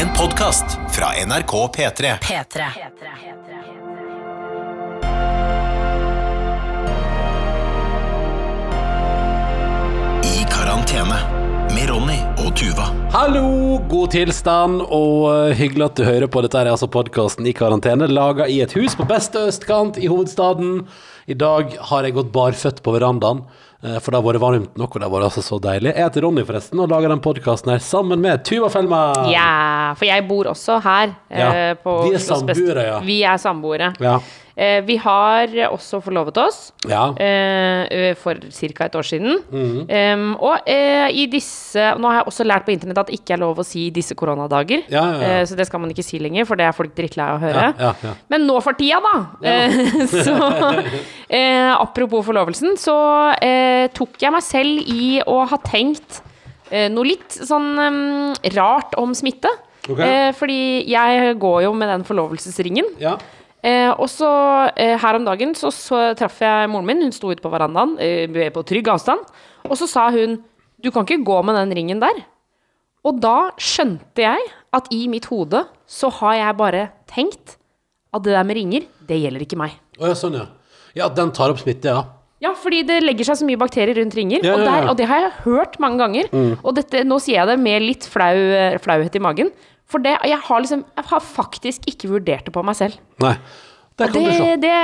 En podkast fra NRK P3. P3. I karantene og Tuva. Hallo, god tilstand, og eh, hyggelig at du hører på. Dette er altså podkasten i karantene, laga i et hus på beste østkant i hovedstaden. I dag har jeg gått barføtt på verandaen, eh, for det har vært varmt nok, og det har vært altså så deilig. Jeg heter Ronny, forresten, og lager den podkasten her sammen med Tuva Felmer. Ja, for jeg bor også her. Ja, eh, på vi er samboere, ja. Vi er samboere. Ja. Eh, vi har også forlovet oss Ja. eh, for ca. et år siden. Mm Em, og eh, i disse Nå har jeg også lært på internett at det ikke er lov å si disse koronadager. Ja, ja. Eh, så det skal man ikke si lenger, for det er folk drittlei av å høre. Ja, ja, ja. Men nå for tida, da. Eh, så eh, apropos forlovelsen, så tok jeg meg selv i å ha tenkt eh, noe litt sånn um, rart om smitte. Okay. Eh, fordi jeg går jo med den forlovelsesringen. ja. Eh, og så eh, her om dagen så, så traff jeg moren min. Hun sto ute på verandaen eh, på trygg avstand. Og så sa hun du kan ikke gå med den ringen der. Og da skjønte jeg at i mitt hode så har jeg bare tenkt at det der med ringer, det gjelder ikke meg. Å ja, sånn, ja. Ja, den tar opp smitte, ja. Ja, fordi det legger seg så mye bakterier rundt ringer, Ja, og, ja, Og, der, og det har jeg hørt mange ganger. Og dette, nå sier jeg det med litt flau, flauhet i magen, for det, jeg, har liksom, jeg har faktisk ikke vurdert det på meg selv. Nei. Det, det,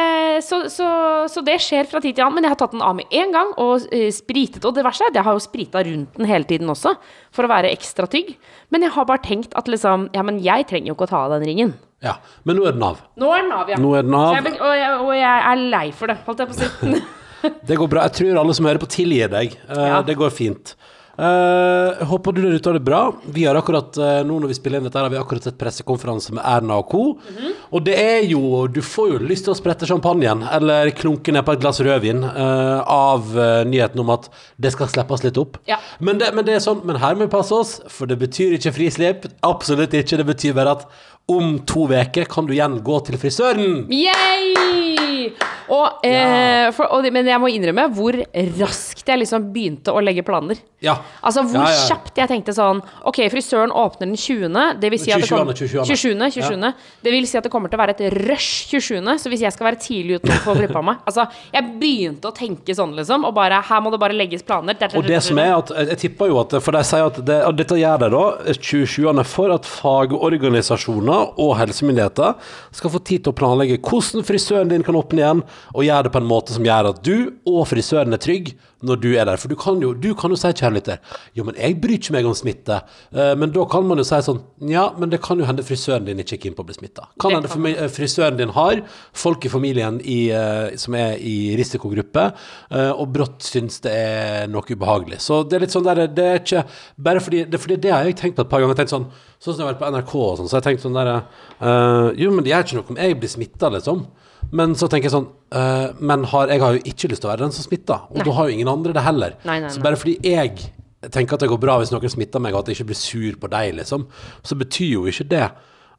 så, så, så det skjer fra tid til annen, men jeg har tatt den av med en gang og uh, spritet. Og det verste er at jeg har jo sprita rundt den hele tiden også, for å være ekstra tygg. Men jeg har bare tenkt at liksom, ja, men jeg trenger jo ikke å ta av den ringen. Ja. Men nå er den av. Nå er den av, ja. Er den av. Jeg, og, jeg, og jeg er lei for det, holdt jeg på å si. Det går bra. Jeg tror alle som hører på, tilgir deg. Uh, Ja. Det går fint. Eh, håper du der ute har det bra. Vi har akkurat, eh, nå når vi spiller inn dette, her, har vi akkurat sett pressekonferanse med Erna og co. Mhm. Og det er jo Du får jo lyst til å sprette champagnen, eller klunke ned på et glass rødvin, uh, av nyheten om at det skal slippes litt opp. Ja. Men, det, men det er sånn, men her må vi passe oss, for det betyr ikke frislipp. Absolutt ikke. Det betyr bare at om to uker kan du igjen gå til frisøren. Yay! Og, eh, for, og, men jeg må innrømme hvor raskt jeg liksom begynte å legge planer. Ja. Altså hvor Ja, ja. kjapt jeg tenkte sånn Ok, frisøren åpner den 20., det vil si at det kommer 27., 27. 27. Det vil si at det kommer til å være et rush 27., så hvis jeg skal være tidlig ute og få glipp av meg Altså, jeg begynte å tenke sånn, liksom, og bare Her må det bare legges planer. Og det som er at Jeg tipper jo at For de sier at det, og dette gjør de da 27. for at fagorganisasjoner og helsemyndigheter skal få tid til å planlegge hvordan frisøren din kan åpne igjen, og gjøre det på en måte som gjør at du og frisøren er trygg når du er der. For du kan jo, du kan jo si, kjære lytter, jo, men jeg bryr ikke meg om smitte. Uh, men da kan man jo si sånn Ja, men det kan jo hende frisøren din ikke er keen på å bli smitta. Kan Det hende kan eh, frisøren din har folk i familien i, uh, som er i risikogruppe, uh, og brått syns det er noe ubehagelig. Så det er litt sånn der Det er ikke bare fordi Det, fordi det har jeg tenkt på et par ganger. Tenkt sånn, sånn som jeg har vært på NRK og sånn, så har jeg tenkt sånn der eh, Jo, men det gjør ikke noe om jeg blir smitta, liksom. Men så tenker jeg sånn eh, Men har, jeg har jo ikke lyst til å være den som smitter. Og da har jo ingen andre det heller. Nei, nei, Så nei. bare fordi jeg tenker at det går bra hvis noen smitter meg, og at jeg ikke blir sur på deg, liksom, så betyr jo ikke det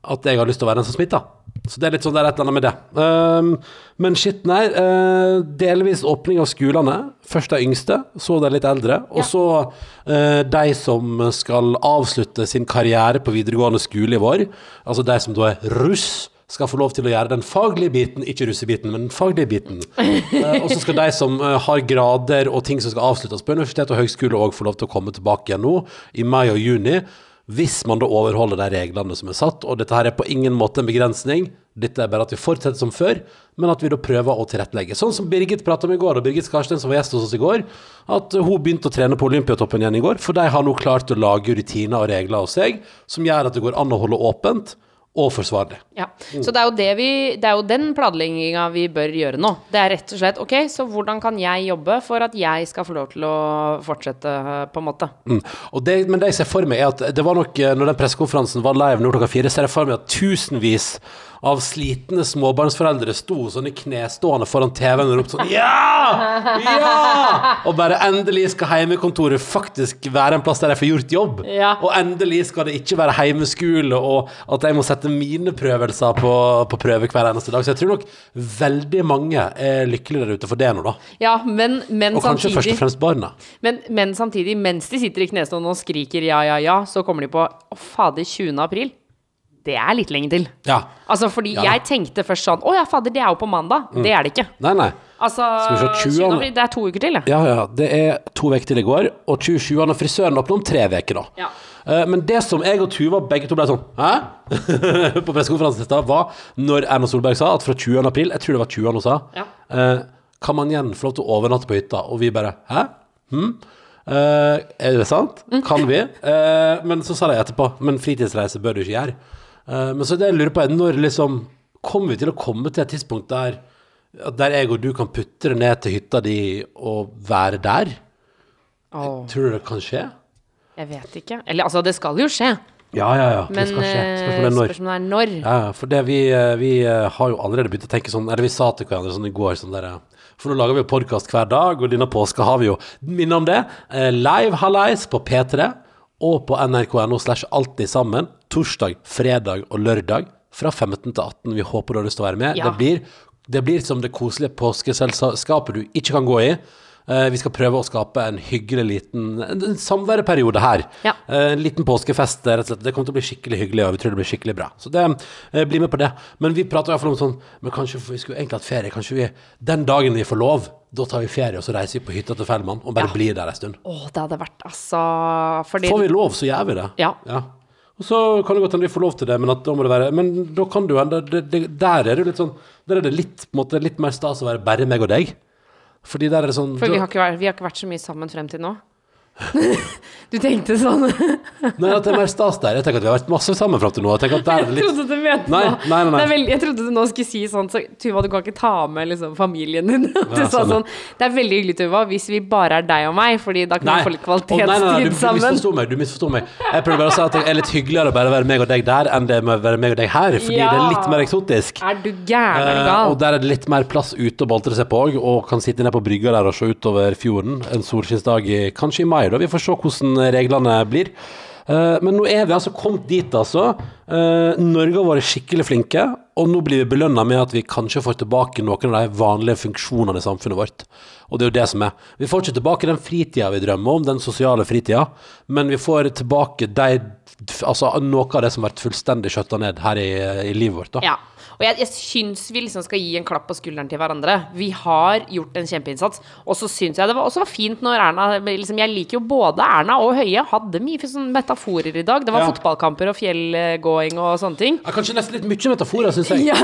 at jeg har lyst til å være den som smitter. Så det er litt sånn det er et eller annet med det. Um, men shit, nei. Uh, delvis åpning av skolene. Først de yngste, så de litt eldre. Og så uh, de som skal avslutte sin karriere på videregående skole i vår. Altså de som da er russ. Skal få lov til å gjøre den faglige biten, ikke russebiten, men den faglige biten. Eh, og så skal de som eh, har grader og ting som skal avsluttes på universitet og høgskole, òg få lov til å komme tilbake igjen nå, i mai og juni. Hvis man da overholder de reglene som er satt, og dette her er på ingen måte en begrensning, dette er bare at vi fortsetter som før, men at vi da prøver å tilrettelegge. Sånn som Birgit pratet om i går, og Birgit Skarsten som var gjest hos oss i går, at hun begynte å trene på Olympiatoppen igjen i går, for de har nå klart å lage rutiner og regler hos seg, som gjør at det går an å holde åpent, og forsvarlig. Ja. Så det er jo, det vi, det er jo den planlegginga vi bør gjøre nå. Det er rett og slett ok, så hvordan kan jeg jobbe for at jeg skal få lov til å fortsette, på en måte. Mm. Og det, men det jeg ser for meg, er at det var nok eh, Når den pressekonferansen var live nå klokka fire, ser jeg for meg at tusenvis av slitne småbarnsforeldre sto sånn i knestående foran TV-en og ropte sånn Ja! Ja! Og bare endelig skal heimekontoret faktisk være en plass der jeg får gjort jobb. Ja. Og endelig skal det ikke være heimeskole, og at jeg må sette mine prøvelser på, på prøve hver eneste dag. Så jeg tror nok veldig mange er lykkelige der ute for det nå, da. Ja, men, men Og kanskje først og fremst barna. men, men samtidig, mens de sitter i knestående og skriker ja, ja, ja, så kommer de på Å, fader, 20. april. Det er litt lenge til. Ja. Altså, fordi Ja jeg tenkte først sånn Å ja, fader, det er jo på mandag. Det er det ikke. Nei, nei. Altså, Skal vi se, 20. 20. det er to uker til, ja. Ja, ja. Det er to uker til i går, og 27. frisøren åpner om tre uker, da. Ja. Eh, Men det som jeg og Tuva begge to ble sånn Hæ? på pressekonferansen i stad, var når Erna Solberg sa at fra 20. april, jeg tror det var 20. hun sa, Ja. eh, kan man igjen få lov til å overnatte på hytta. Og vi bare Hæ? Hm? Uh, er det sant? Kan vi? Men så sa de etterpå Men fritidsreise bør du ikke gjøre. Eh, men så det jeg lurer på er når liksom Kommer vi til å komme til et tidspunkt der Der jeg og du kan putte det ned til hytta di og være der? Oh. Tror du det kan skje? jeg vet ikke. Eller altså, det skal jo skje. Ja, ja, ja. Men eh, Spørsmålet er når. spørsmålet er når. Ja, for det vi, eh, vi har jo allerede begynt å tenke sånn Eller vi sa til hverandre sånn i går sånn der, For nå lager vi jo podkast hver dag, og denne påska har vi jo Minn om det. Live hallais på P3 og på nrk.no slash alltid sammen. Torsdag, fredag og lørdag fra 15 til 18. Vi håper du har lyst til å være med. Ja. Det, blir, det blir som det koselige påskeselskapet du ikke kan gå i. Eh, vi skal prøve å skape en hyggelig liten en, samværeperiode her. Ja. Eh, En liten påskefest, rett og slett. Det kommer til å bli skikkelig hyggelig, og vi tror det blir skikkelig bra. Så det, eh, bli med på det. Men vi prater iallfall om sånn Men kanskje vi skulle egentlig hatt ferie. Kanskje vi Den dagen vi får lov, da tar vi ferie, og så reiser vi på hytta til Fellmann og bare Ja. blir der en stund. Å, det hadde vært altså Fordi Får vi lov, så gjør vi det. Ja. Og så kan det godt hende vi får lov til det, men at da må det være Men da kan du hende Der er det litt sånn Der er det litt, på en måte, litt mer stas å være bare meg og deg. Fordi der er det sånn For vi har, ikke vært, vi har ikke vært så mye sammen frem til nå. Du tenkte sånn Nei, at det er mer stas der. Jeg tenker at vi har vært masse sammen fram til nå. Jeg tenker at der er det Jeg trodde du mente Nei, nei, nei, nei. Det er Jeg trodde du nå skulle si sånn så, Tuva, du kan ikke ta med liksom, familien din. Du Ja, sa sånn, sånn Det er veldig hyggelig, Tuva, hvis vi bare er deg og meg, Fordi da kan vi få litt Å, nei, nei, nei, kvalitetstid du, du misforsto meg. Du misforsto meg. Jeg prøvde bare å si at det er litt hyggeligere å bare være meg og deg der enn det med å være meg og deg her, fordi Ja. det er litt mer eksotisk. Er du gæren? eller gal? Eh, og der er det litt mer plass ute å boltre seg på òg, og kan sitte ned på brygga der og se utover fjorden en solskinnsdag kanskje i mai. Da Vi får se hvordan reglene blir. Eh, men nå er vi altså kommet dit, altså. Eh, Norge har vært skikkelig flinke, og nå blir vi belønna med at vi kanskje får tilbake noen av de vanlige funksjonene i samfunnet vårt. Og det er jo det som er. Vi får ikke tilbake den fritida vi drømmer om, den sosiale fritida, men vi får tilbake de, altså noe av det som har vært fullstendig skjøtta ned her i, i livet vårt. da. Ja. Og jeg, jeg syns vi liksom skal gi en klapp på skulderen til hverandre. Vi har gjort en kjempeinnsats. Og så syns jeg det var, også var fint når Erna liksom, Jeg liker jo både Erna og Høie. Hadde mye sånn metaforer i dag. Det var Ja. fotballkamper og fjellgåing og sånne ting. Ja, kanskje nesten litt mye metaforer, syns jeg. Ja,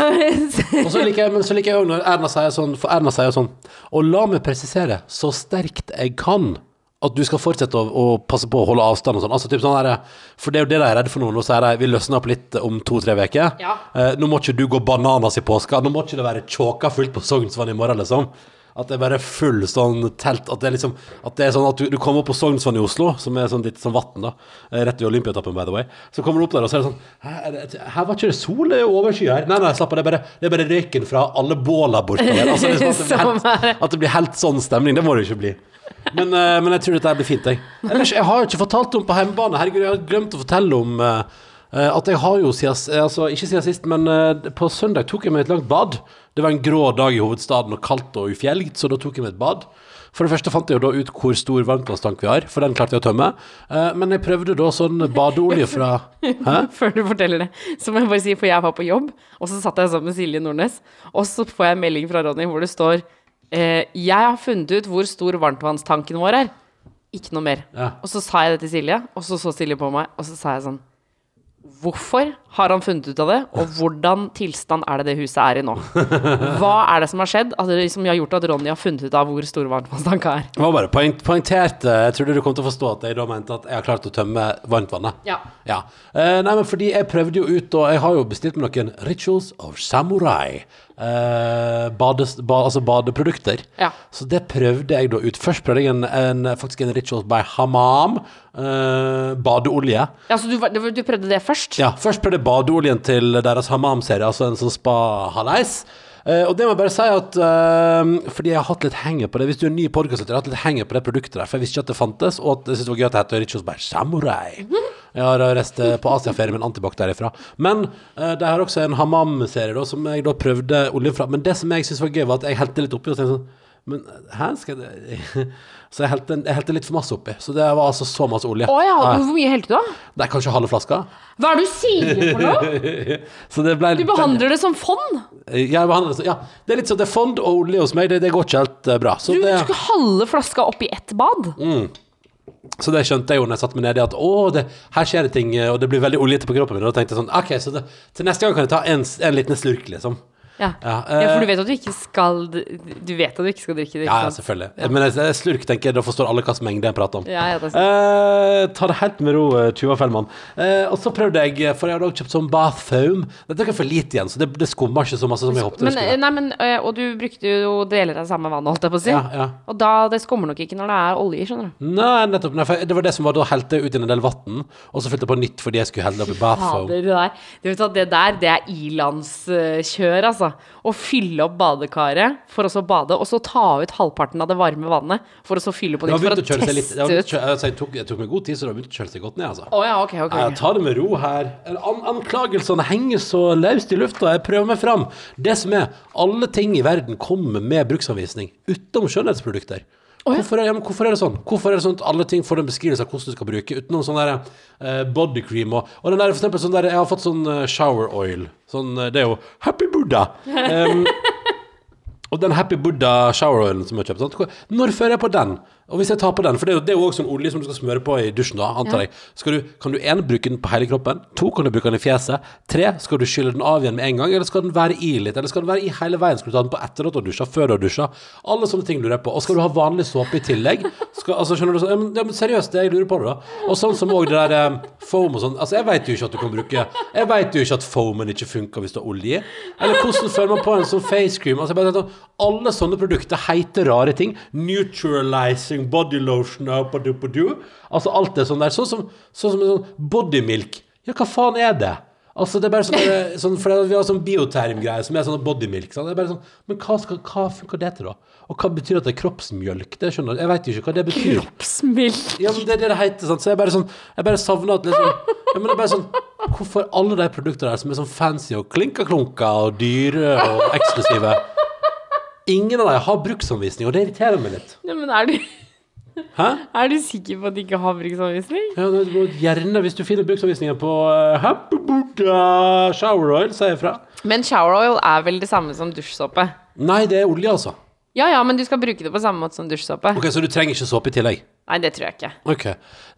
Og så liker jeg, men så liker jeg òg når Erna sier sånn, for Erna sier sånn Og la meg presisere, så sterkt jeg kan, at du skal fortsette å, å passe på å holde avstand og sånn. Altså, typ sånn der, for det er jo det de er redd for nå. Nå sier de vi løsner opp litt om to-tre uker. Ja. Eh, nå må ikke du gå bananas i påska. Nå må ikke det være tjåka fullt på Sognsvann i morgen, liksom. At det er bare full sånn telt At det er liksom At det er sånn at du, du kommer opp på Sognsvann i Oslo, som er sånn litt sånn vann, da. eh, Rett ved Olympiatoppen, by the way. Så kommer du opp der, og så er det sånn det, her var ikke det sol, det er jo oversky her. Nei, nei, slapp av. Det er bare, det er bare røyken fra alle båla bortover. Altså, at, det blir Som er- helt, at det blir helt sånn stemning. Det må det jo ikke bli. Men, eh, men jeg tror dette her blir fint, jeg. Ellers, jeg har jo ikke fortalt om på hjemmebane. Herregud, jeg har glemt å fortelle om eh, eh, at jeg har jo siden Altså, ikke siden sist, men eh, på søndag tok jeg meg et langt bad. Det var en grå dag i hovedstaden og kaldt og ufjelgt, så da tok jeg meg et bad. For det første fant jeg jo da ut hvor stor varmtvannstank vi har, for den klarte jeg å tømme. Eh, men jeg prøvde da sånn badeolje fra Hæ? Før du forteller det, så må jeg bare si, for jeg var på jobb, og så satt jeg sammen med Silje Nordnes, og så får jeg en melding fra Ronny hvor det står eh, Jeg har funnet ut hvor stor varmtvannstanken vår er. Ikke noe mer. Ja. Og så sa jeg det til Silje, og så så Silje på meg, og så sa jeg sånn Hvorfor har han funnet ut av det, og hvordan tilstand er det det huset er i nå? Hva er det som har skjedd at som har gjort at Ronny har funnet ut av hvor stor varmtvannstanka er? Det var bare poeng, poengtert. eh, Jeg trodde du kom til å forstå at jeg da mente at jeg har klart å tømme varmtvannet. Ja. Ja. Eh, nei, men fordi jeg prøvde jo ut, og jeg har jo bestilt meg noen Rituals of Samurai. Eh, bades, ba, altså badeprodukter. Ja. Så det prøvde jeg da ut. Først prøvde jeg en, en, faktisk en Rituals by Hamam. eh, badeolje. Ja, så du, du prøvde det først? Ja, først prøvde jeg badeoljen til deres Hamam-serie, altså en sånn spa-hallais. Uh, og det må jeg bare si at uh, Fordi jeg har hatt litt henger på det Hvis du er ny podkastlytter, har hatt litt henger på det produktet der. For jeg visste ikke at det fantes, og at jeg syntes det var gøy at det heter Richos by Samurai. Jeg har reist eh, på Asiaferie med en antibac derifra. Men uh, de har også en Hamam-serie som jeg da prøvde oljen fra. Men det som jeg syntes var gøy, var at jeg helte litt oppi og tenkte sånn Men hæ, skal det Så jeg helte, jeg helte litt for masse oppi. Så det var altså så masse olje. Å ja, hvor mye helte du da? det er kanskje halve flaska. Hva er det du sier for noe? Så det ble Du behandler det som fond. Jeg behandler det så- Ja, det er litt sånn det er fond og olje hos meg. Det, det går ikke helt eh, bra. Så Du det, skulle halve flaska oppi ett bad. så det skjønte jeg jo når jeg satte meg ned i at å, det, her skjer det ting, eh, og det blir veldig oljete på kroppen min. Og da tenkte jeg sånn OK, så det, til neste gang kan jeg ta en, en liten slurk, liksom. Ja. Ja, ja, for eh, du vet at du ikke skal Du vet at du ikke skal drikke det, Ja, ikke ja, ja, selvfølgelig. Men jeg, jeg slurk, tenker jeg, da forstår alle hvilken mengde jeg prater om. Ja, ja, det. Eh, ta det helt med ro, eh, Tuva Fellmann. Eh, og så prøvde jeg, eh, for jeg hadde også kjøpt sånn bath foam. Dette er ikke for lite igjen, så det, det skummer ikke så masse som jeg håpet det Men, eh, skulle. nei, men, og du brukte jo deler av samme vann, holdt jeg på å si. Ja, ja. Og da, det skummer nok ikke når det er olje, skjønner du. Nei, nettopp. Nei, for det var det som var da helte jeg ut i en del vann, og så fylte jeg på nytt fordi jeg skulle helle det oppi bath foam. Det der, du vet at det der, det er ilandskjør, altså. Å fylle opp badekaret for å så bade, og så ta ut halvparten av det varme vannet for å så fylle på nytt for å å seg litt det teste ut. altså, jeg, tok, jeg tok meg god tid, så det har begynt å kjøle seg godt ned, altså. Oh, ja, okay, okay. Jeg tar det med ro her. An anklagelsene henger så løst i lufta. Jeg prøver meg fram. Det som er, alle ting i verden kommer med bruksanvisning, utenom skjønnhetsprodukter. Hvorfor er, ja, men hvorfor er det sånn? Hvorfor er det sånn at alle ting får en beskrivelse av hvordan du skal bruke, utenom sånn der uh, body cream og, og den der, for eksempel sånn der, jeg har fått sånn uh, shower oil. Sånn, eh, det er jo Happy Buddha. Um, og den Happy Buddha shower oilen som jeg har kjøpt, sant? når fører jeg på den? Og hvis jeg tar på den, for det er jo, det er jo også sånn olje som du skal smøre på i dusjen, da, antar jeg. Skal du, kan du en, bruke den på hele kroppen? To, kan du bruke den i fjeset? Tre, skal du skylle den av igjen med en gang, eller skal den være i litt? Eller skal den være i hele veien? Skal du ta den på etter at du har dusja, før du har dusja? Alle sånne ting lurer jeg på. Og skal du ha vanlig såpe i tillegg? Skal, altså, skjønner du? sånn, Ja, men, ja, men seriøst, det jeg lurer på det, da. Og sånn som òg det der eh, foam og sånn. Altså, jeg veit jo ikke at du kan bruke Jeg veit jo ikke at foamen ikke funker hvis du har olje i. Eller hvordan føler man på en sånn face cream? Altså, jeg bare alle sånne produkter heter rare ting. Neutralizing body lotion. Altså alt det sånn der. Sånn som, sånn som sånn bodymilk. Ja, hva faen er det? Altså det er bare sånn, sånn For vi har sånn biotermgreier som er sånn bodymilk. Sånn. Det er bare sånn, men hva, skal, hva funker det til, da? Og hva betyr at det er kroppsmjølk? Det skjønner Jeg vet jo ikke hva det betyr. Kroppsmilk. Ja, men det er det det heter, sant? Så jeg bare sånn Jeg bare savner at liksom ja, men det er bare sånn Hvorfor alle de produktene der som er sånn fancy og klinka-klunka og dyre og eksklusive Ingen av dem har bruksanvisning, og det irriterer meg litt. Ja, men er du, Hæ? er du sikker på at de ikke har bruksanvisning? Ja, gjerne, hvis du finner bruksanvisningen på uh, Happy Buddha Shower Oil, sier jeg fra. Men shower oil er vel det samme som dusjsåpe? Nei, det er olje, altså. Ja ja, men du skal bruke det på samme måte som dusjsåpe. Ok, Så du trenger ikke såpe i tillegg? Nei, det tror jeg ikke. Ok.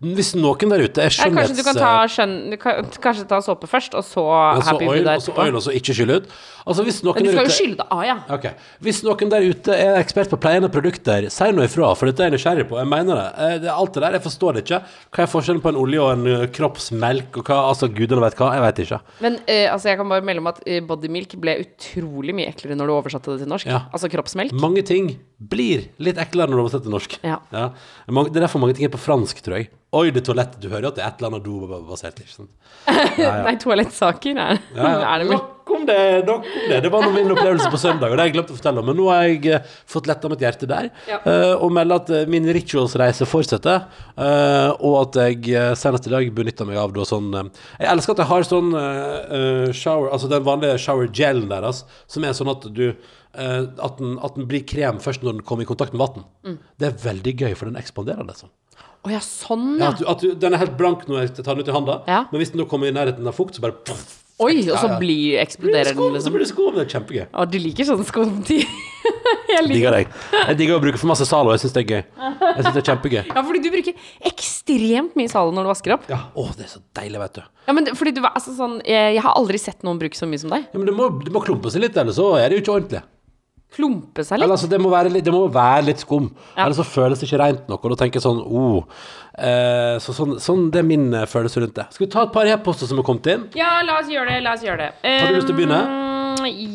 Hvis noen der ute er Nei, kanskje du kan ta, skjønn, du kan, kanskje ta såpe først, og så Altså Happy oil, og så oil, og så ikke skylle ut. Altså, hvis noen Men du skal jo skylle det av, ja. Ok, Hvis noen der ute er ekspert på pleiende produkter, si noe ifra, for dette er jeg nysgjerrig på. Jeg mener det. Eh, det. Alt det der, jeg forstår det ikke. Hva er forskjellen på en olje og en eh, kroppsmelk, og hva, altså gudene vet hva, jeg vet ikke. Men eh, altså, jeg kan bare melde om at eh, bodymilk ble utrolig mye eklere når du oversatte det til norsk. Ja. Altså kroppsmelk. Mange ting blir litt eklere når du oversetter til norsk. Ja. Mange- Det er derfor mange ting er på fransk, tror jeg. Oi, det toalettet. Du hører jo at det er et eller annet do-basert. ikke sant? Nei, toalettsaker er, Ja, ja. er det vel. Nok om det, nok om det. Det var nå min opplevelse på søndag, og det har jeg glemt å fortelle om. Men nå har jeg eh, fått letta mitt hjerte der, Ja. eh, og melder at eh, min rituals-reise fortsetter. eh, og at jeg senest i dag benytta meg av da sånn Jeg elsker at jeg har sånn shower, altså den vanlige shower-gelen deres, som er sånn at du at, den, at den blir krem først når den kommer i kontakt med vann. Mm. Det er veldig gøy, for den ekspanderer, liksom. Å ja, sånn, Ja, ja. at du, at du, den er helt blank når jeg tar den ut i handa, Ja. men hvis den da kommer i nærheten av fukt, så bare puff, Oi, og så blir eksploderer den, liksom. så blir det skum. Det er kjempegøy. Å, du liker sånn skumtid. jeg liker digger jeg. Jeg digger å bruke for masse Zalo. Jeg syns det er gøy. Jeg synes det er kjempegøy. Ja, fordi du bruker ekstremt mye Zalo når du vasker opp. Ja, Å, det er så deilig, vet du. Ja, men fordi du altså sånn Jeg, jeg har aldri sett noen bruke så mye som deg. Ja, men det må, det må klumpe seg litt, eller så er det jo ikke ordentlig. Klumpe seg Eller, litt. altså, det, må være det må være litt skum. Ja. Eller så føles det ikke rent nok. Og da tenker jeg sånn oh. eh, så sånn, sånn, Det er min eh, følelse rundt det. Skal vi ta et par e-poster som er kommet inn? Ja, la oss gjøre det. La oss gjøre det. Har du lyst til å begynne? Eh,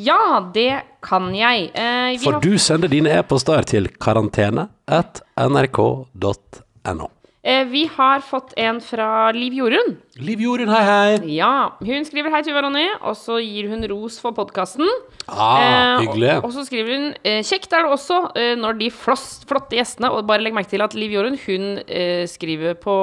Ja, det kan jeg. Eh, vi For har- du sender dine e-poster til karantene at nrk.no. Eh, vi har fått en fra Liv Jorunn. Liv Jorunn, hei, hei. Ja, hun skriver hei Tuva Ronny, og så gir hun ros for podkasten. Ah, hyggelig. Og, og så skriver hun eh, kjekt er det også eh, når de floss, flotte gjestene Og bare legg merke til at Liv Jorunn hun eh, skriver på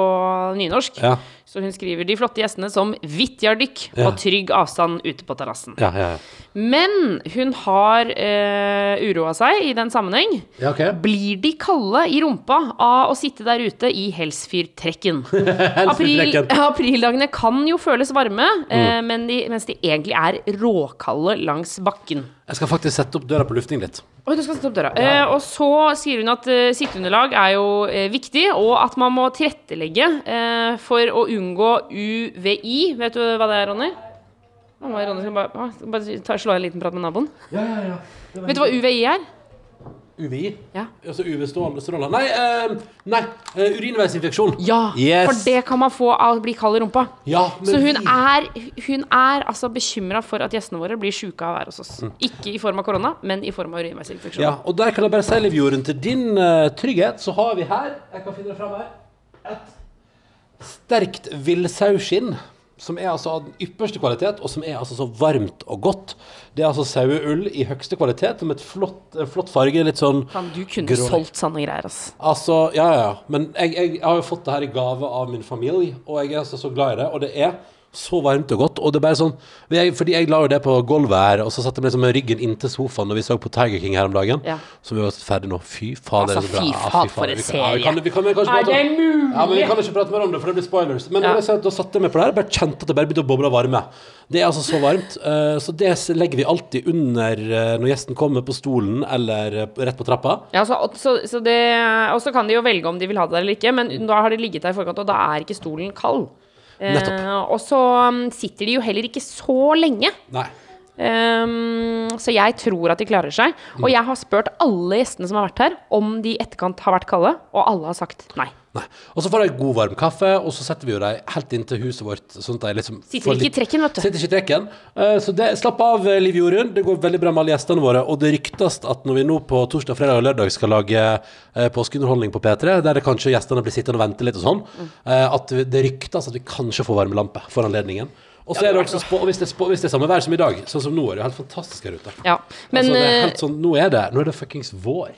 nynorsk. Ja. Så hun skriver de flotte gjestene som vitjardykk Ja. og trygg avstand ute på terrassen. Ja, ja, ja. Men hun har eh, uroa seg i den sammenheng. ja ok. Blir de kalde i rumpa av å sitte der ute i Helsfyrtrekken? April, aprildagene kan jo føles varme, eh, men de, mens de egentlig er råkalde langs bakken. Jeg skal faktisk sette opp døra på lufting litt. Oi, du skal sette opp døra. Eh, og så sier hun at eh, sitteunderlag er jo eh, viktig, og at man må tilrettelegge eh, for å unngå UVI. Vet du hva det er, Ronny? Mamma må Ronny skal bare, ah, skal bare ta, slå en liten prat med naboen. Ja, ja, ja. Vet du hva UVI er? UVI? Ja. Altså UV-stråler Nei, uh, nei uh, urinveisinfeksjon. Ja, Yes. for det kan man få av å bli kald i rumpa. Ja, Så hun er, hun er altså bekymra for at gjestene våre blir sjuke av å være hos oss. Ikke i form av korona, men i form av urinveisinfeksjon. Ja, og der kan jeg bare si, Liv Jorunn, til din uh, trygghet, så har vi her Jeg kan finne det fram her. Et sterkt villsauskinn. Som er altså av den ypperste kvalitet, og som er altså så varmt og godt. Det er altså saueull i høyeste kvalitet, med et flott, en flott farge. Litt sånn Kan du kunne Grå. solgt sånne greier, ass. Altså, ja, ja. Men jeg, jeg, har jo fått det her i gave av min familie, og jeg er altså så glad i det. Og det er så varmt og godt. Og det er bare sånn jeg, Fordi jeg la jo det på gulvet her, og så satte jeg liksom med ryggen inntil sofaen når vi så på Tiger King her om dagen. Ja. Som vi var ferdig nå. Fy faen, det Altså, så bra. fy faen, for faen. en Vi kan- vi serie. kan- vi kan- vi kan Er det mulig? Ja, men vi kan ikke prate mer om det, for det blir spoilers. Men Ja. jeg da satte jeg meg på det her, bare kjente at det bare begynte å boble av varme. Det er altså så varmt. Uh, så det legger vi alltid under uh, når gjesten kommer på stolen eller uh, rett på trappa. Ja, så, så, så det, og så kan de jo velge om de vil ha det der eller ikke, men da har de ligget der i forkant, og da er ikke stolen kald. Eh, Nettopp. og så um, sitter de jo heller ikke så lenge. Nei. Um, så jeg tror at de klarer seg. Mm. Og jeg har spurt alle gjestene som har vært her, om de i etterkant har vært kalde, og alle har sagt nei. Nei. Og så får de god varm kaffe, og så setter vi jo dem helt inntil huset vårt. Sånn at de liksom Sitter ikke i trekken, vet du. Sitter ikke i trekken. Eh, så det, slapp av, eh, Liv Jorunn. Det går veldig bra med alle gjestene våre. Og det ryktes at når vi nå på torsdag, fredag og lørdag skal lage eh, påskeunderholdning på P3, der det kanskje gjestene blir sittende og vente litt og sånn, at det ryktes at vi kanskje får varmelampe for anledningen. Og så er det også spå, hvis det, er spå, hvis det er samme vær som i dag, sånn som nå, er det jo helt fantastisk her ute. Ja. Men altså, det er sånn, nå er det, nå er det fuckings vår.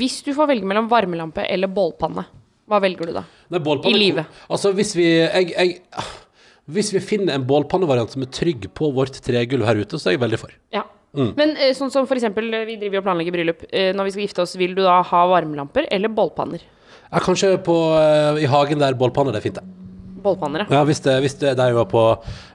hvis du får velge mellom varmelampe eller bålpanne, hva velger du da? Nei, I livet. Altså, hvis vi jeg, jeg, Hvis vi finner en bålpannevariant som er trygg på vårt tregulv her ute, så er jeg veldig for. Ja. Mm. Men eh, sånn som for eksempel, eh, vi driver og planlegger bryllup. Eh, når vi skal gifte oss, vil du da ha varmelamper eller bålpanner? Ja, kanskje på, i hagen der bålpanner det er fint, det. Bålpanner, ja. Hvis det, hvis, det der vi var på,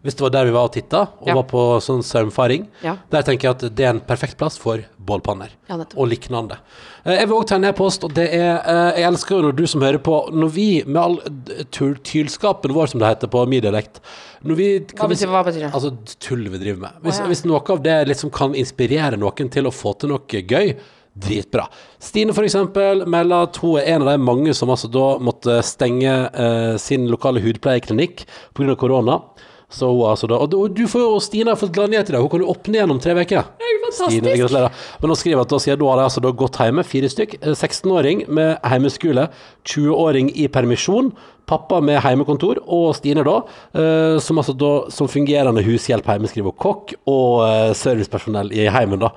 hvis det var der vi var og titta, og Ja. var på sånn saumfaring, Ja. der tenker jeg at det er en perfekt plass for bålpanner. Ja, og lignende. Eh, Jeg vil òg ta en e-post, og det er eh, Jeg elsker jo når du som hører på, når vi med all d- tylskapen vår, som det heter på min dialekt når vi, Hva kan vi betyr, hva betyr det? Altså tull vi driver med. Hvis, hvis noe av det liksom kan inspirere noen til å få til noe gøy, dritbra. Stine eksempel melder at hun er en av de mange som altså da måtte stenge eh, sin lokale hudpleieklinikk pga. korona. Så hun altså da, og du, og du får jo, Stine har fått gladnyhet i dag, hun kan jo åpne igjen om tre uker. Stine, gratulerer. Men hun skriver at da sier du har altså da gått hjemme, fire stykk. Eh, 16-åring med heimeskole, 20-åring i permisjon, pappa med heimekontor, og Stine da, eh, som altså da som fungerende hushjelp, heimeskriver og kokk, og eh, servicepersonell i heimen da.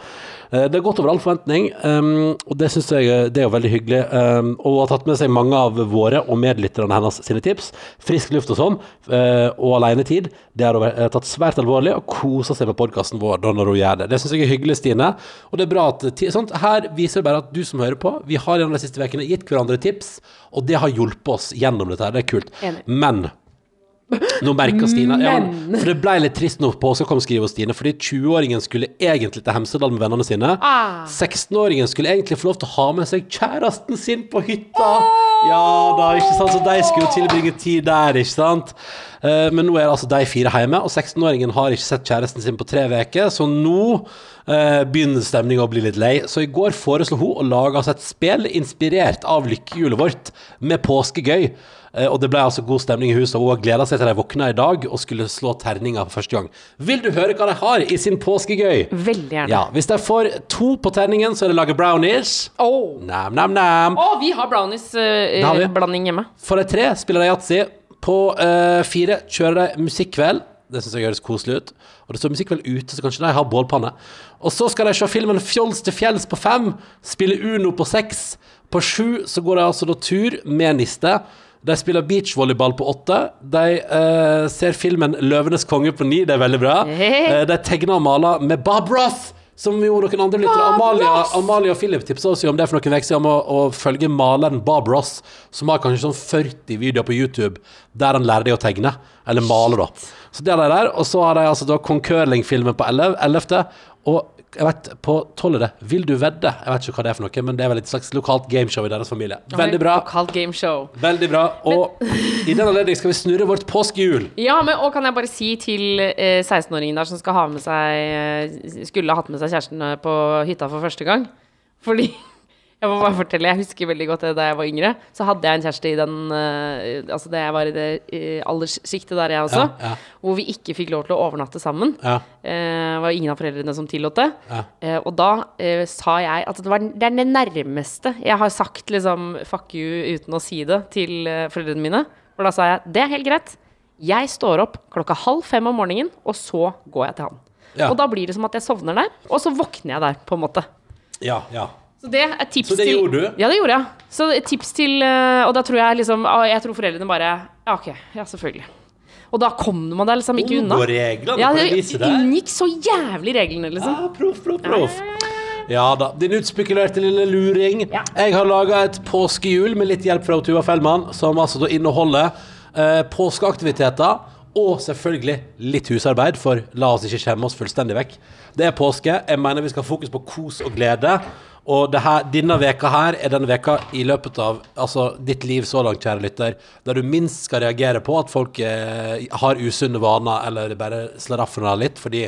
Eh, det har gått over all forventning, um, og det synes jeg eh, det er jo veldig hyggelig. Um, og har tatt med seg mange av våre og medlytterne hennes sine tips. Frisk luft og sånn, eh, og alenetid. Det har hun tatt svært alvorlig, og koser seg med podkasten vår da når hun gjør det. Det syns jeg er hyggelig, Stine. Og det er bra at sånt. Her viser det bare at du som hører på, vi har gjennom de siste ukene gitt hverandre tips, og det har hjulpet oss gjennom dette her. Det er kult. Men nå merker Stine ja, For det ble litt trist når påska kom, skriver Stine. Fordi 20-åringen skulle egentlig til Hemsedal med vennene sine. Ah. 16-åringen skulle egentlig få lov til å ha med seg kjæresten sin på hytta. Ja da, ikke sant? Så de skulle jo tilbringe tid der, ikke sant. Eh, men nå er det altså de fire hjemme, og 16-åringen har ikke sett kjæresten sin på tre uker, så nå eh, begynner stemninga å bli litt lei. Så i går foreslo hun å lage oss et spill inspirert av lykkehjulet vårt, med påskegøy. Eh, Og det ble altså god stemning i huset, og hun har gleda seg til de våkna i dag og skulle slå terninger for første gang. Vil du høre hva de har i sin påskegøy? Veldig gjerne. Ja, Hvis de får to på terningen, så er det laget brownies. Oh. Nam, nam, nam. Oh, vi har brownies-blanding hjemme. For de tre spiller de yatzy. På eh, fire kjører de musikkveld. Det syns jeg høres koselig ut. Og det står musikkveld ute, så kanskje de har bålpanne. Og så skal de se filmen Fjols til fjells på fem. Spille Uno på seks. På sju så går de altså da tur med niste. De spiller beachvolleyball på åtte. De eh, ser filmen 'Løvenes konge' på ni, det er veldig bra. Eh, de tegner og maler med Bob Ross. Som jo noen andre lyttere Amalia, Amalia og Philip tipsa oss jo om det for noen uker siden, om å, å følge maleren Bob Ross, som har kanskje sånn 40 videoer på YouTube der han lærer deg å tegne. Eller male, da. Så det er de der. Og så har de altså da Kong Curling-filmen på 11. 11. Og jeg vet, på 12. Vil du vedde? Jeg vet ikke hva det er for noe, men det er vel et slags lokalt gameshow i deres familie. Veldig bra. Lokalt gameshow. Veldig bra. Og i den anledning skal vi snurre vårt påskehjul. Ja, men og kan jeg bare si til eh, 16-åringen der som skal ha med seg Skulle ha hatt med seg kjæresten eh, på hytta for første gang. Fordi Jeg må bare fortelle, jeg husker veldig godt det da jeg var yngre. Så hadde jeg en kjæreste i den eh, Altså da jeg var i det alderssjiktet der, jeg også. Ja, ja. Hvor vi ikke fikk lov til å overnatte sammen. Ja. Eh, det var ingen av foreldrene som tillot det. Eh, og da uh, sa jeg at det, var, det er det nærmeste jeg har sagt liksom fuck you uten å si det til foreldrene mine. For da sa jeg det er helt greit. Jeg står opp klokka halv fem om morgenen, og så går jeg til han. Og da blir det som at jeg sovner der, og så våkner jeg der, på en måte. Ja, ja. Så det er tips Så det til gjorde du? Ja, det gjorde jeg. Så tips til eh, Og da tror jeg liksom ah, Jeg tror foreldrene bare Ja, OK. Ja, selvfølgelig. Og da kom man deg liksom ikke unna. Unngå reglene Ja, det det unngikk så jævlig reglene, liksom. Ja, proff, proff, proff. Ja da. Din utspekulerte lille luring. Jeg har laga et påskehjul med litt hjelp fra Tuva Fellmann, som altså da inneholder eh, påskeaktiviteter og selvfølgelig litt husarbeid, for la oss ikke skjemme oss fullstendig vekk. Det er påske. Jeg mener vi skal ha fokus på kos og glede. Og det her, denne veka her er den veka i løpet av altså, ditt liv så langt, kjære lytter, der du minst skal reagere på at folk eh, har usunne vaner eller bare slaraffene litt, fordi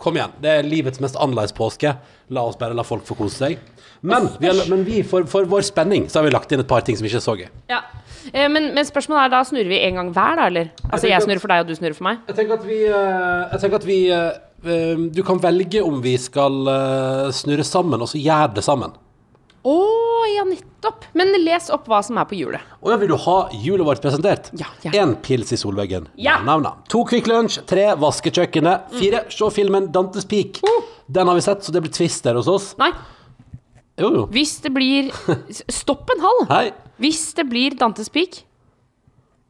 Kom igjen, det er livets mest annerledes påske. La oss bare la folk få kose seg. Men, vi, har, men vi, for, for vår spenning så har vi lagt inn et par ting som vi ikke så gøy. Ja. Eh, men, men spørsmålet er da snurrer vi en gang hver, da, eller? Altså jeg, jeg snurrer for deg, og du snurrer for meg? Jeg tenker at vi, eh, jeg tenker at vi eh, Du kan velge om vi skal eh, snurre sammen, og så gjør det sammen. Å, ja, nettopp. Men les opp hva som er på hjulet. Og ja, vil du ha hjulet vårt presentert? Ja, ja. Én pils i solveggen. Ja. Nam, nam. To Kvikk Lunsj. Tre vaske kjøkkenet. Fire se filmen Dantes Peak. Den har vi sett, så det blir twist der hos oss. Nei, Jo, jo. hvis det blir Stopp en halv! Hei. Hvis det blir Dantes Peak,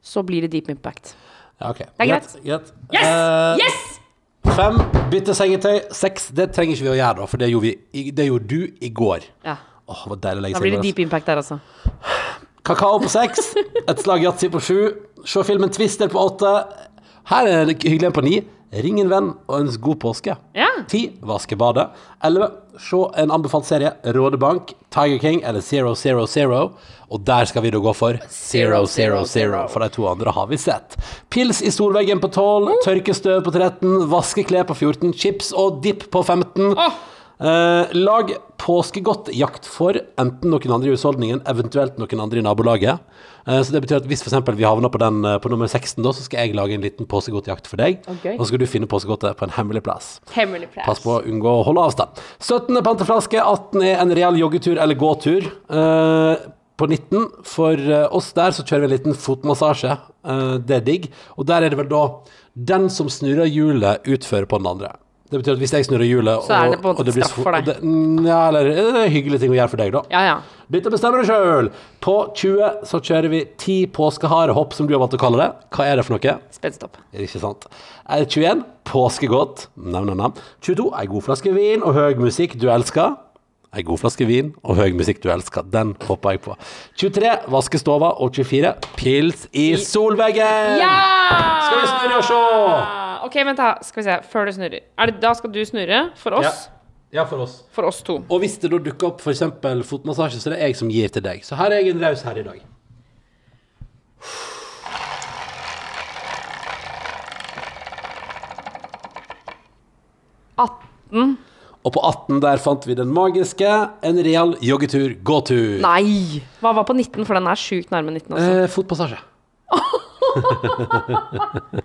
så blir det Deep Impact. Ja, ok. er greit. greit. Yes! Uh, yes! Fem, bytte sengetøy. Seks, det trenger ikke vi å gjøre, da, for det gjorde, vi, det gjorde du i går. Ja, Åh, det var deilig å legge Da seg blir i det går, Deep Impact der altså. Kakao på seks, et slag yatzy på sju, se filmen Twister på åtte. Her er det hyggelig en på ni. Ring en venn og ønsk god påske. Ja. Ti, vaske badet. Elleve, se en anbefalt serie. Rådebank, Tiger King eller Zero Zero Zero. Og der skal vi da gå for Zero Zero Zero, for de to andre har vi sett. Pils i solveggen på 12, tørkestøv på 13, vaskeklær på 14, chips og dipp på 15. Eh, lag påskegodtjakt for enten noen andre i husholdningen, eventuelt noen andre i nabolaget. Eh, så det betyr at hvis eksempel vi havner på, den, eh, på nummer 16, da, så skal jeg lage en liten påskegodtjakt for deg. Okay. Og så skal du finne påskegodtet på en hemmelig plass. Hemmelig plass. Pass på å unngå å holde avstand. 17. panteflaske, 18 er en reell joggetur eller gåtur. Eh, på 19, for eh, oss der, så kjører vi en liten fotmassasje. Eh, det er digg. Og der er det vel da den som snurrer hjulet, utfører på den andre. Det betyr at hvis jeg snurrer hjulet Så er det på en måte straff for deg. Det, ja, eller det er en hyggelig ting å gjøre for deg, da. Ja, ja. Dette bestemmer du sjøl. På 20 så kjører vi 10 påskeharehopp, som du har valgt å kalle det. Hva er det for noe? Spedstopp. Ikke sant. Eh, 21. Påskegodt. Nam, nam, nam. 22. Ei god flaske vin og høy musikk du elsker. Ei god flaske vin og høy musikk du elsker. Den hopper jeg på. 23. Vaske stova. Og 24. Pils i solveggen. Ja! Skal vi snurre og se? Ok, vent da. Skal vi se. Før du snurrer. Er det, da skal du snurre for oss. ja, for oss. For oss to. Og hvis det da dukker opp f.eks. fotmassasje, så det er det jeg som gir til deg. Så her er jeg en raus her i dag. Og på 18 der fant vi den magiske En real joggetur, gåtur. Nei! Hva var på 19, for den er sjukt nærme 19 også. Eh, fotpassasje.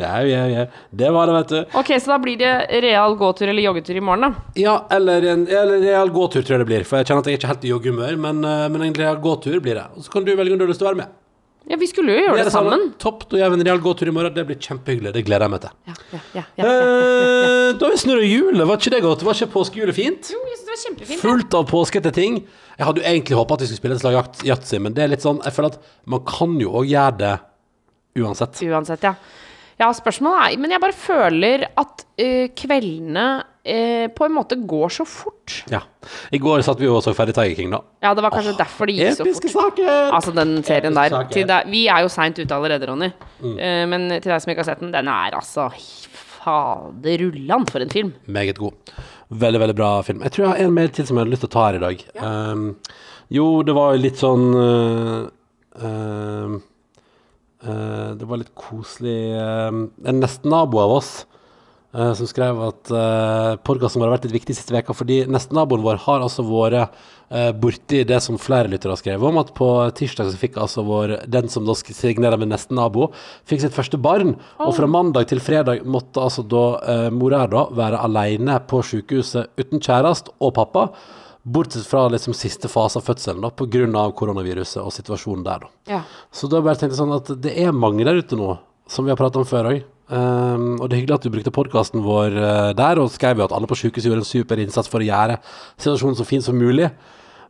Ja, ja, ja. Det var det, vet du. Ok, så da blir det real gåtur eller joggetur i morgen, da. Ja, eller en eller real gåtur, tror jeg det blir. For jeg kjenner at jeg er ikke helt i joggehumør, men, eh, men en real gåtur blir det. Og så kan du velge om du har lyst til å være med. Ja, vi skulle jo gjøre gjør det sammen. Topp. Da gjør vi en real gåtur i morgen. Det blir kjempehyggelig. Det gleder jeg meg til. Ja, ja, ja, ja, ja, ja, ja. Eh, da vi snurra hjulet. Var ikke det godt? Var ikke påskehjulet fint? Jo, jeg synes det var kjempefint. Fullt av påskete ting. Jeg hadde jo egentlig håpa at vi skulle spille et slag yat- yatzy, men det er litt sånn Jeg føler at man kan jo òg gjøre det uansett. Uansett, ja. Ja, spørsmålet er Men jeg bare føler at uh, kveldene uh, på en måte går så fort. Ja. I går satt vi og så ferdig Tiger King, da. Ja, det var kanskje derfor det gikk så fort. Episke saker! Altså, den serien der deg, Vi er jo seint ute allerede, Ronny. Mm. Uh, men til deg som ikke har sett den, den er altså Faderullan, for en film. Meget god. Veldig, veldig bra film. Jeg tror jeg har en mer til som jeg har lyst til å ta her i dag. Um, jo, det var jo litt sånn uh, Det var litt koselig um, En nestenabo av oss uh, som skrev at uh, podkasten vår har vært litt viktig siste veka fordi nesten-naboen vår har altså vært uh, borti det som flere lyttere har skrevet om, at på tirsdag så fikk altså vår den som da signerer med nesten-nabo, fikk sitt første barn. Og fra mandag til fredag måtte altså da uh, mora her da være alene på sykehuset uten kjæreste og pappa. Bortsett fra liksom siste fase av fødselen, da, pga. koronaviruset og situasjonen der. da. Ja. Så da bare tenkte jeg sånn at det er mange der ute nå, som vi har pratet om før òg. og det er hyggelig at du brukte podkasten vår uh, der, og skrev jo at alle på sykehuset gjorde en super innsats for å gjøre situasjonen så fin som mulig.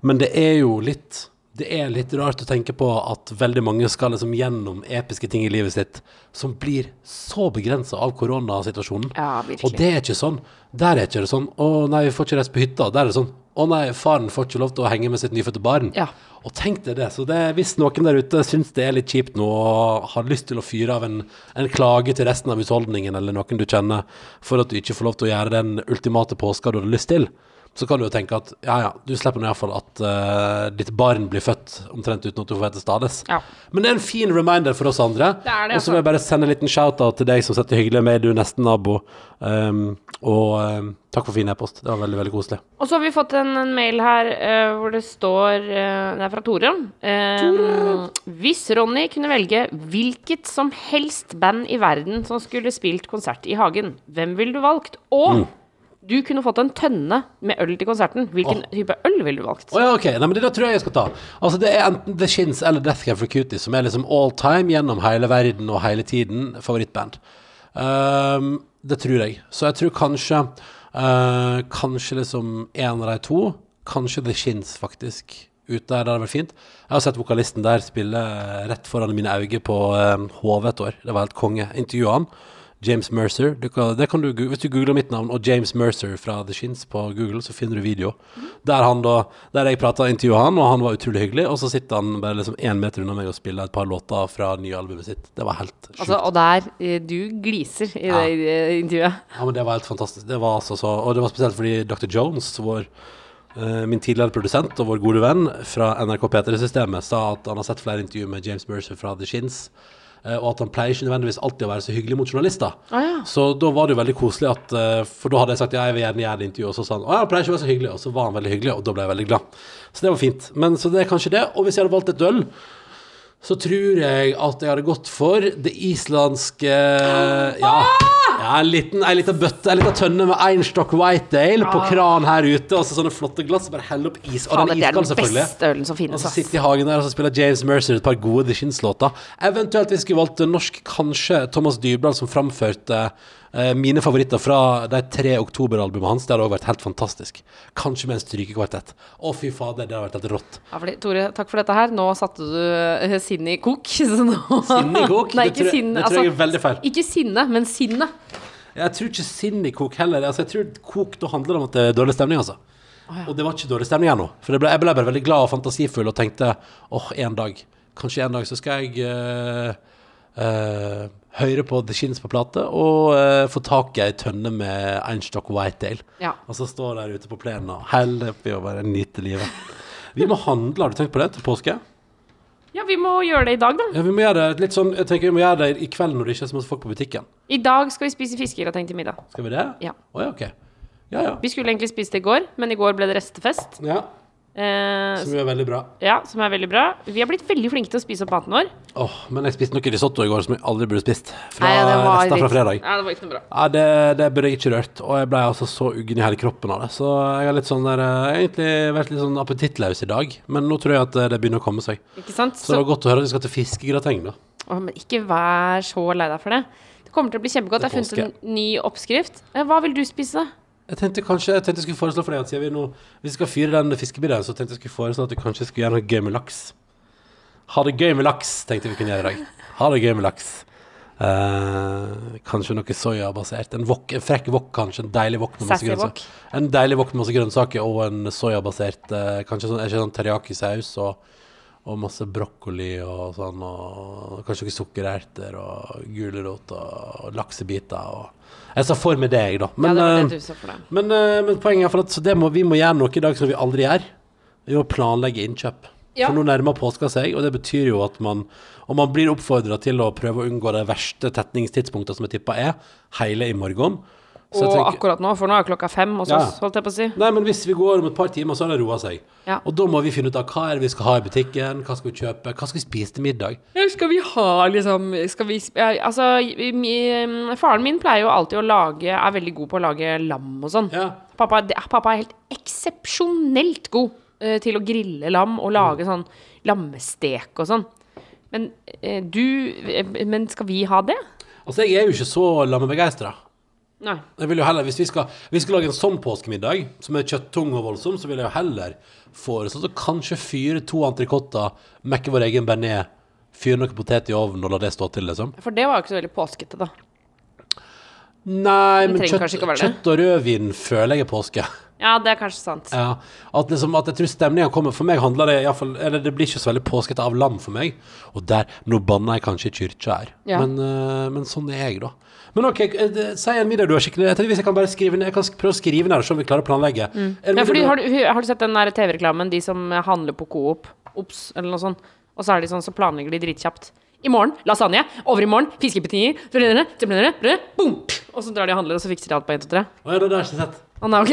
Men det er jo litt det er litt rart å tenke på at veldig mange skal liksom gjennom episke ting i livet sitt som blir så begrensa av koronasituasjonen. Ja, virkelig. Og det er ikke sånn. Der er ikke det sånn. Å nei, vi får ikke reise på hytta. Der er det sånn. Å nei, faren får ikke lov til å henge med sitt nyfødte barn. Ja. Og tenk deg det. Så det, hvis noen der ute syns det er litt kjipt nå og har lyst til å fyre av en, en klage til resten av husholdningen eller noen du kjenner for at du ikke får lov til å gjøre den ultimate påska du har lyst til, så kan du jo tenke at ja ja, du slipper nå iallfall at uh, ditt barn blir født omtrent uten at du får vite stades. Ja. Men det er en fin reminder for oss andre. Det er det, og så vil jeg bare sende en liten shout-out til deg som setter hyggelig med, du er nesten nabo. Um, og um, takk for fin e-post. Det var veldig, veldig koselig. Og så har vi fått en, en mail her uh, hvor det står uh, Det er fra Tore. Eh, Hvis Ronny kunne velge hvilket som helst band i verden som skulle spilt konsert i hagen, hvem ville du valgt? Og du kunne fått en tønne med øl til konserten. Hvilken type øl ville du valgt? Oh, ja, ok. Nei, men det der tror jeg jeg skal ta. Altså, det er enten The Shins eller Death Cab for Cutie som er liksom all time gjennom hele verden og hele tiden favorittband. Um, det tror jeg. Så jeg tror kanskje uh, Kanskje liksom en av de to. Kanskje The Shins, faktisk. Ut der, det hadde vært fint. Jeg har sett vokalisten der spille eh, rett foran mine øyne på uh, HV et år. Det var helt konge. Intervjua han. James Mercer. Du kan, det kan du, hvis du googler mitt navn og James Mercer fra The Shins på Google, så finner du video. Der, han da, der jeg prata og intervjua han, og han var utrolig hyggelig. Og så sitter han bare liksom én meter unna meg og spiller et par låter fra nye albumet sitt. Det var helt sjukt. Altså, og der eh, Du gliser i det eh, intervjuet. Ja, men det var helt fantastisk. Det var altså så, og det var spesielt fordi Dr. Jones, vår, min tidligere produsent og vår gode venn fra NRK P3-systemet, sa at han har sett flere intervjuer med James Mercer fra The Shins. eh, og at han pleier ikke nødvendigvis alltid å være så hyggelig mot journalister. Ah, ja. Så da var det jo veldig koselig at eh, For da hadde jeg sagt ja, jeg vil gjerne gjøre det intervjuet, og så sa han å, han pleier ikke å være så hyggelig, og så var han veldig hyggelig, og da ble jeg veldig glad. Så det var fint. Men så det er kanskje det. Og hvis jeg hadde valgt et øl, så tror jeg at jeg hadde gått for det islandske Ja, ja en liten, en liten bøtte, en liten tønne med Einstock Whitedale på kran her ute, og så sånne flotte glass. Bare hell opp is. Og den det er iskald, selvfølgelig. ølen som Og så sitter sitte i hagen der og så spiller James Mercer et par gode The Shins-låter. Eventuelt hvis vi skulle valgt norsk, kanskje Thomas Dybdahl, som framførte eh, mine favoritter fra de tre oktoberalbumene hans. Det hadde også vært helt fantastisk. Kanskje med en strykekvartett. Å, fy fader, det hadde vært helt rått. Ja, fordi, Tore, takk for dette her. Nå satte du eh, sinnet i kok. Så nå... Sinne i kok? Nei, Det tror sinne. det tror jeg er veldig feil. Ikke sinne, men sinne. Jeg tror ikke sinn i kok heller. Altså, jeg tror kok da handler det om at det er dårlig stemning, altså. Og det var ikke dårlig stemning ennå. For ble, jeg ble bare veldig glad og fantasifull og tenkte åh, en dag, kanskje en dag, så skal jeg uh, eh, høre på The Shins på plate og uh, få tak i ei tønne med Einstock Whitedale. Ja. Og så stå der ute på plenen og helle oppi og bare nyte livet. Vi må handle, har du tenkt på det, til påske? Ja, vi må gjøre det i dag, da. Ja, vi må gjøre det litt sånn, jeg tenker vi må gjøre det i kveld når det ikke er så masse folk på butikken. I dag skal vi spise fiskegrateng til middag. Skal vi det? Ja. Oh, ja, ok. Ja, ja. Vi skulle egentlig spise det i går, men i går ble det restefest. ja. Eh, Som er veldig bra. ja, som er veldig bra. Vi har blitt veldig flinke til å spise opp maten vår. Åh, men jeg spiste noe risotto i går som jeg aldri burde spist. Fra, Nei, det var rester fra fredag. Nei, det var ikke noe bra. Ja, det, det burde jeg ikke rørt, og jeg ble altså så uggen i hele kroppen av det. Så jeg har litt sånn der, eh, egentlig vært litt sånn appetittløs i dag, men nå tror jeg at eh, det begynner å komme seg. Ikke sant? Så det var godt å høre at vi skal til fiskegrateng, da. Åh, men ikke vær så lei deg for det. Det kommer til å bli kjempegodt. Jeg har funnet en ny oppskrift. Eh, Hva vil du spise? Jeg tenkte kanskje Jeg tenkte jeg skulle foreslå for deg at siden vi nå Hvis vi skal fyre den fiskebilen, så tenkte jeg skulle foreslå at du kanskje skulle gjøre noe gøy med laks. Ha det gøy med laks, tenkte vi kunne gjøre i dag. Ha det gøy med laks. Eh, kanskje noe soyabasert. En wok, en frekk wok, kanskje. En deilig wok med masse Sassy wok. grønnsaker. En deilig wok med masse grønnsaker og en soyabasert eh, Kanskje sånn, er ikke sånn teriyaki-saus og, og masse brokkoli og sånn. Og kanskje noen sukkererter og gulrot og, laksebiter. Og jeg sa for meg deg, da. Men, ja, det eh, det men, eh, men poenget er for at må, vi må gjøre noe i dag som vi aldri gjør. Vi må planlegge innkjøp. Ja. For nå nærmer påska seg, og det betyr jo at man Og man blir oppfordra til å prøve å unngå det verste tetningstidspunktene som jeg tipper er, hele i morgen. Så Og tenker- akkurat nå, for nå er klokka fem hos Ja. oss, holdt jeg på å si. Nei, men hvis vi går om et par timer, så har det roa seg. Ja. Og da må vi finne ut av hva er det vi skal ha i butikken, hva skal vi kjøpe, hva skal vi spise til middag? Ja, skal vi ha liksom Skal vi ja, Altså, mi, faren min pleier jo alltid å lage Er veldig god på å lage lam og sånn. Ja. Pappa, pappa er helt eksepsjonelt god uh, til å grille lam og lage sånn lammestek og sånn. Men uh, du eh, Men skal vi ha det? Altså, jeg er jo ikke så lammebegeistra. Nei. Jeg vil jo heller, Hvis vi skal, vi skal lage en sånn påskemiddag, som er kjøtttung og voldsom, så vil jeg jo heller foreslå å kanskje fyre to entrecôter, mekke vår egen bearnés, fyre noe potet i ovnen og la det stå til, liksom. For det var jo ikke så veldig påskete, da. Nei, men kjøtt, kjøtt og rødvin føler jeg er påske. Ja, det er kanskje sant. Ja, at, liksom, at jeg tror stemninga kommer For meg handler det iallfall Eller det blir ikke så veldig påskete av lam for meg. Og der Nå banner jeg kanskje i kyrkja her, Ja. men, uh, men sånn er jeg, da. Men OK, eh, si en middag du har skikkelig Jeg tenker Hvis jeg kan bare skrive ned Jeg kan prøve å skrive ned så vi klarer å planlegge. Mm. Ja, fordi, har, du, har du sett den TV-reklamen, de som handler på Coop? Ops, eller noe sånt. Og så er de sånn, så planlegger de dritkjapt. I morgen lasagne. Over i morgen fiskepetinier. Boom! Og så drar de og handler, og så fikser de alt på 1, 2, 3. Å ja, det har jeg ikke sett. Å nei, ok.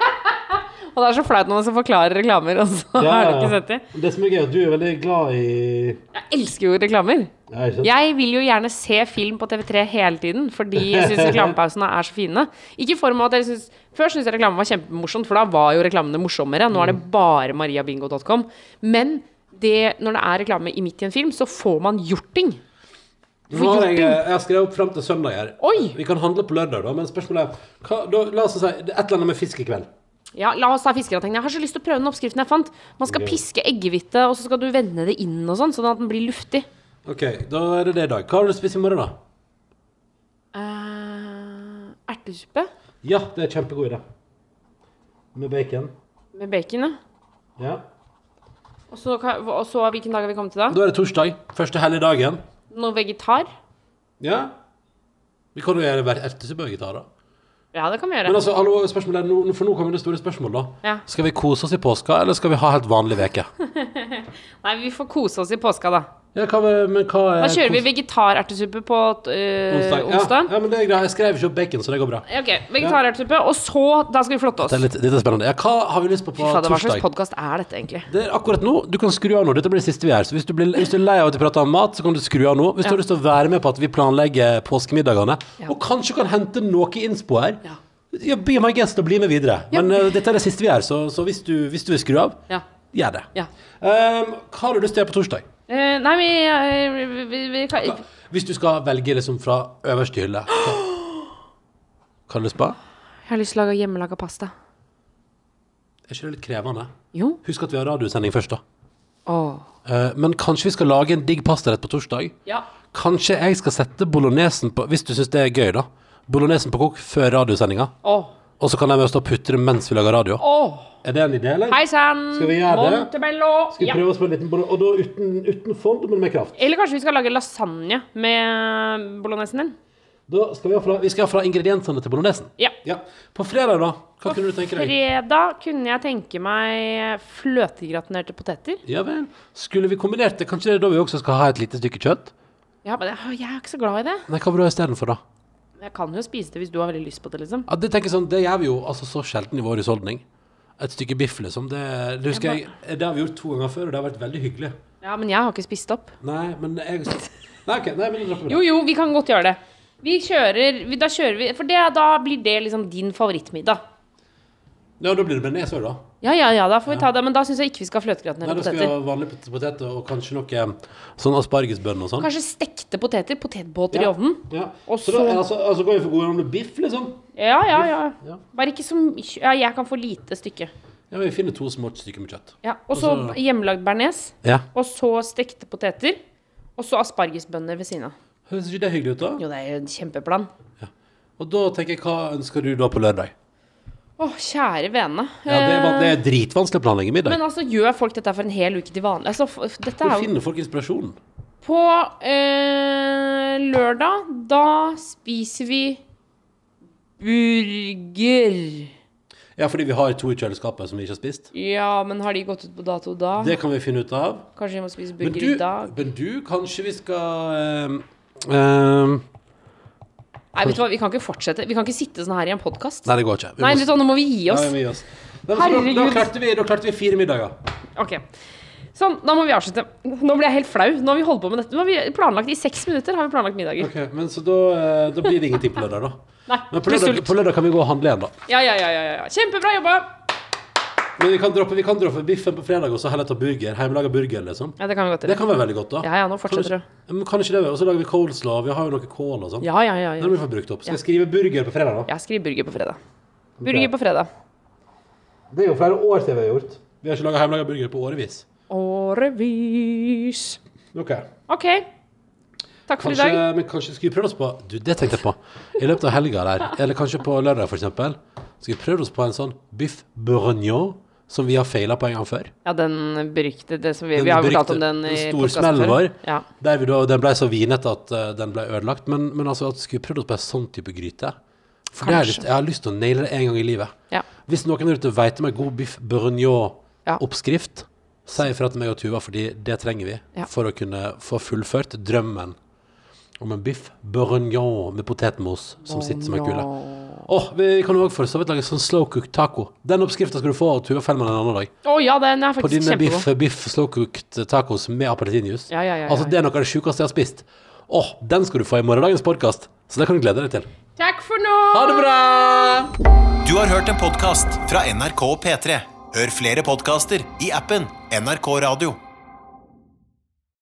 og det er så flaut når man skal forklare reklamer, og så har du ikke sett det. Det som er gøy, at du er veldig glad i Jeg elsker jo reklamer. Jeg. Jeg vil jo gjerne se film på TV3 hele tiden, fordi jeg syns reklamepausene er så fine. Ikke for meg at jeg synes, Før syntes jeg reklamen var kjempemorsomt, for da var jo reklamene morsommere. Nå er det bare mariabingo.com. Men det, når det er reklame i midt i en film, så får man gjort ting. Nå har jeg, jeg har skrevet opp fram til søndag her. Oi! Vi kan handle på lørdag, da, men spørsmålet er hva, da, La oss si et eller annet med fisk i kveld. Ja, La oss ta fiskegrateng. Jeg har så lyst til å prøve den oppskriften jeg fant. Man skal okay. piske eggehvite, og så skal du vende det inn og sånn, sånn at den blir luftig. OK, da er det det i dag. Hva har du spist i morgen, da? Uh, ertesuppe Ja, det er kjempegod idé. Med bacon. med bacon, ja. Ja. Og så, og så hvilken dag har vi kommet til da? Da er det torsdag. Første hellige dagen. Noe vegetar? Ja. Vi kan jo gjøre ertesuppe og vegetar, da. Ja, det kan vi gjøre. Men altså, hallo, spørsmålet er, nå- for nå kommer det store spørsmål, da. Ja. Skal vi kose oss i påska, eller skal vi ha helt vanlig veke? Nei, vi får kose oss i påska, da. Ja, hva, men hva er Da kjører vi vegetarertesuppe på øh, onsdag? onsdag. Ja, ja, men det er greit. Jeg skrev ikke opp bacon, så det går bra. Ja, Ok, vegetarertesuppe, og så Da skal vi flotte oss. Det er litt, dette er spennende. Ja, hva har vi lyst på på Fy fader, hva slags torsdag? podkast er dette, egentlig? Det er akkurat nå. Du kan skru av nå. Dette blir det siste vi gjør. Så hvis du, blir, hvis du er lei av at vi prater om mat, så kan du skru av nå. Hvis du Ja. har lyst til å være med på at vi planlegger påskemiddagene, Ja. og kanskje kan hente noe innspo her, Ja. ja, be my guest og bli med videre. Ja. Men eh, dette er det siste vi gjør, så, så hvis, du, hvis du vil skru av, Ja. gjør det. ja. Um, hva har du lyst til å gjøre på torsdag? Eh, nei, vi, vi, vi, vi kan Hvis du skal velge liksom fra øverste hylle, hva, har du spa? Jeg har lyst til å lage hjemmelaga pasta. Er ikke det litt krevende? Jo. Husk at vi har radiosending først, da. Åh. Eh, men kanskje vi skal lage en digg pastarett på torsdag? Ja. Kanskje jeg skal sette bolognesen på Hvis du syns det er gøy, da. Bolognesen på kok før radiosendinga. Åh. Og så kan jeg med stå og putte det mens vi lager radio. Oh. Er det en idé, eller? Hei sann! Skal vi gjøre det? Montebello! Skal vi Ja. prøve oss på en liten Og da uten, uten fond, men med kraft. Eller kanskje vi skal lage lasagne med bolognesen din? Da skal vi, ha fra, vi skal ha fra ingrediensene til bolognesen. Ja. Ja. På fredag, da? Hva kunne du tenke deg? Fredag kunne jeg tenke meg fløtegratinerte poteter. Ja vel. Skulle vi kombinert det? Kanskje det er da vi også skal ha et lite stykke kjøtt? Ja, men jeg jeg er ikke så glad i det. Nei, hva vil du ha istedenfor, da? Jeg kan jo spise det hvis du har veldig lyst på det, liksom. Ja, det tenker jeg sånn, det gjør vi jo altså så sjelden i vår husholdning. Et stykke biff, liksom. Det, det husker jeg, det har vi gjort to ganger før, og det har vært veldig hyggelig. Ja, men jeg har ikke spist opp. Nei, men jeg Nei, ok, nei, men. Jo, jo, vi kan godt gjøre det. Vi kjører, vi, da kjører vi For det, da blir det liksom din favorittmiddag. Ja, da blir det bearnés òg, da. Ja, ja, ja, da får vi ta det. Men da syns jeg ikke vi skal ha Nei, fløtegratinerte da skal vi ha vanlige poteter og kanskje noe sånn aspargesbønner og sånn. Kanskje stekte poteter. Potetbåter i ovnen. Ja. Og så da, altså, altså går vi for god gamle biff, liksom? Ja, ja, ja. Ja. Bare ikke så mye Ja, jeg kan få lite stykke. Ja, vi finner to små stykker med kjøtt. Ja, Og så Og så- hjemmelagd bearnés. Ja. Og så stekte poteter. Og så aspargesbønner ved siden av. Høres ikke det hyggelig ut, da? Jo, det er jo en kjempeplan. Og da tenker jeg, hva ønsker du da på lørdag? Å, kjære vene. Ja, det, det er dritvanskelig å planlegge middag. Men altså, gjør folk dette for en hel uke til vanlig? Altså, dette Hvor er finner folk inspirasjonen? På eh, lørdag, da spiser vi burger. Ja, fordi vi har to i kjøleskapet som vi ikke har spist. Ja, men har de gått ut på dato da? Det kan vi finne ut av. Kanskje vi må spise burger du, i dag? men du kanskje vi skal eh, ehm, Nei, vet du hva, vi kan ikke fortsette. Vi kan ikke sitte sånn her i en podkast. Nei, det går ikke. Vi Nei, må- litt hva, nå må vi gi oss. oss. vi må gi oss. Da, da, da, Herregud. klarte vi, da klarte vi fire middager. Ok. Sånn, da må vi avslutte. Nå ble jeg helt flau. Nå har vi holdt på med dette. Nå har vi planlagt I seks minutter har vi planlagt middager. Ok, men Så da, eh, da blir det ingenting på lørdag, da. Nei, Men på blir lørdag, på lørdag kan vi gå og handle igjen, da. Ja, ja, ja, ja, ja. Kjempebra jobba! Men vi kan droppe, vi kan droppe biffen på fredag og så heller ta burger. Hjemmelaga burger, liksom. Ja, det kan vi godt Det kan være veldig godt, da. Ja, ja, nå fortsetter du. Men kan ikke det være? Og så lager vi coleslaw. Vi har jo noe kål og sånn. Ja, ja, ja. Ja. må vi få brukt opp. Skal jeg skrive burger på fredag, da? Ja, skriv burger på fredag. Burger på fredag. Det er jo flere år siden vi har gjort. Vi har ikke laga hjemmelaga burger på årevis. Årevis. Ok. OK. Takk for i dag. men kanskje skal vi prøve oss på Du, det tenkte jeg på. I løpet av helga der, eller kanskje på lørdag, for eksempel, skal vi prøve oss på en sånn biff bourguignon som vi har feila på en gang før. Ja, den berykte det som vi, Den vi har fortalt om den i podkasten før. Ja. Der vi da, den ble så vinete at uh, den ble ødelagt. Men, men altså, at skulle prøvd oss på en sånn type gryte? For det er litt, Kanskje. jeg har lyst til å naile det en gang i livet. Ja. Hvis noen der ute vet om en god biff bourgnon-oppskrift, ja. si ifra til meg og Tuva, fordi det trenger vi Ja. for å kunne få fullført drømmen om en biff bourgnon med potetmos som sitter som en kule. Åh, Vi kan også for så vidt lage sånn slow cook taco. Den oppskrifta skal du få av Tuva Fellmann en annen dag. Oh, ja, den er På faktisk dine biff, biff slow cooked tacos med appelsinjuice. Ja, ja, ja, Altså, det er noe av det sjukeste jeg har spist. Åh, den skal du få i morgendagens podkast. Så det kan du glede deg til. Takk for nå! Ha det bra! Du har hørt en podkast fra NRK og P3. Hør flere podkaster i appen NRK Radio.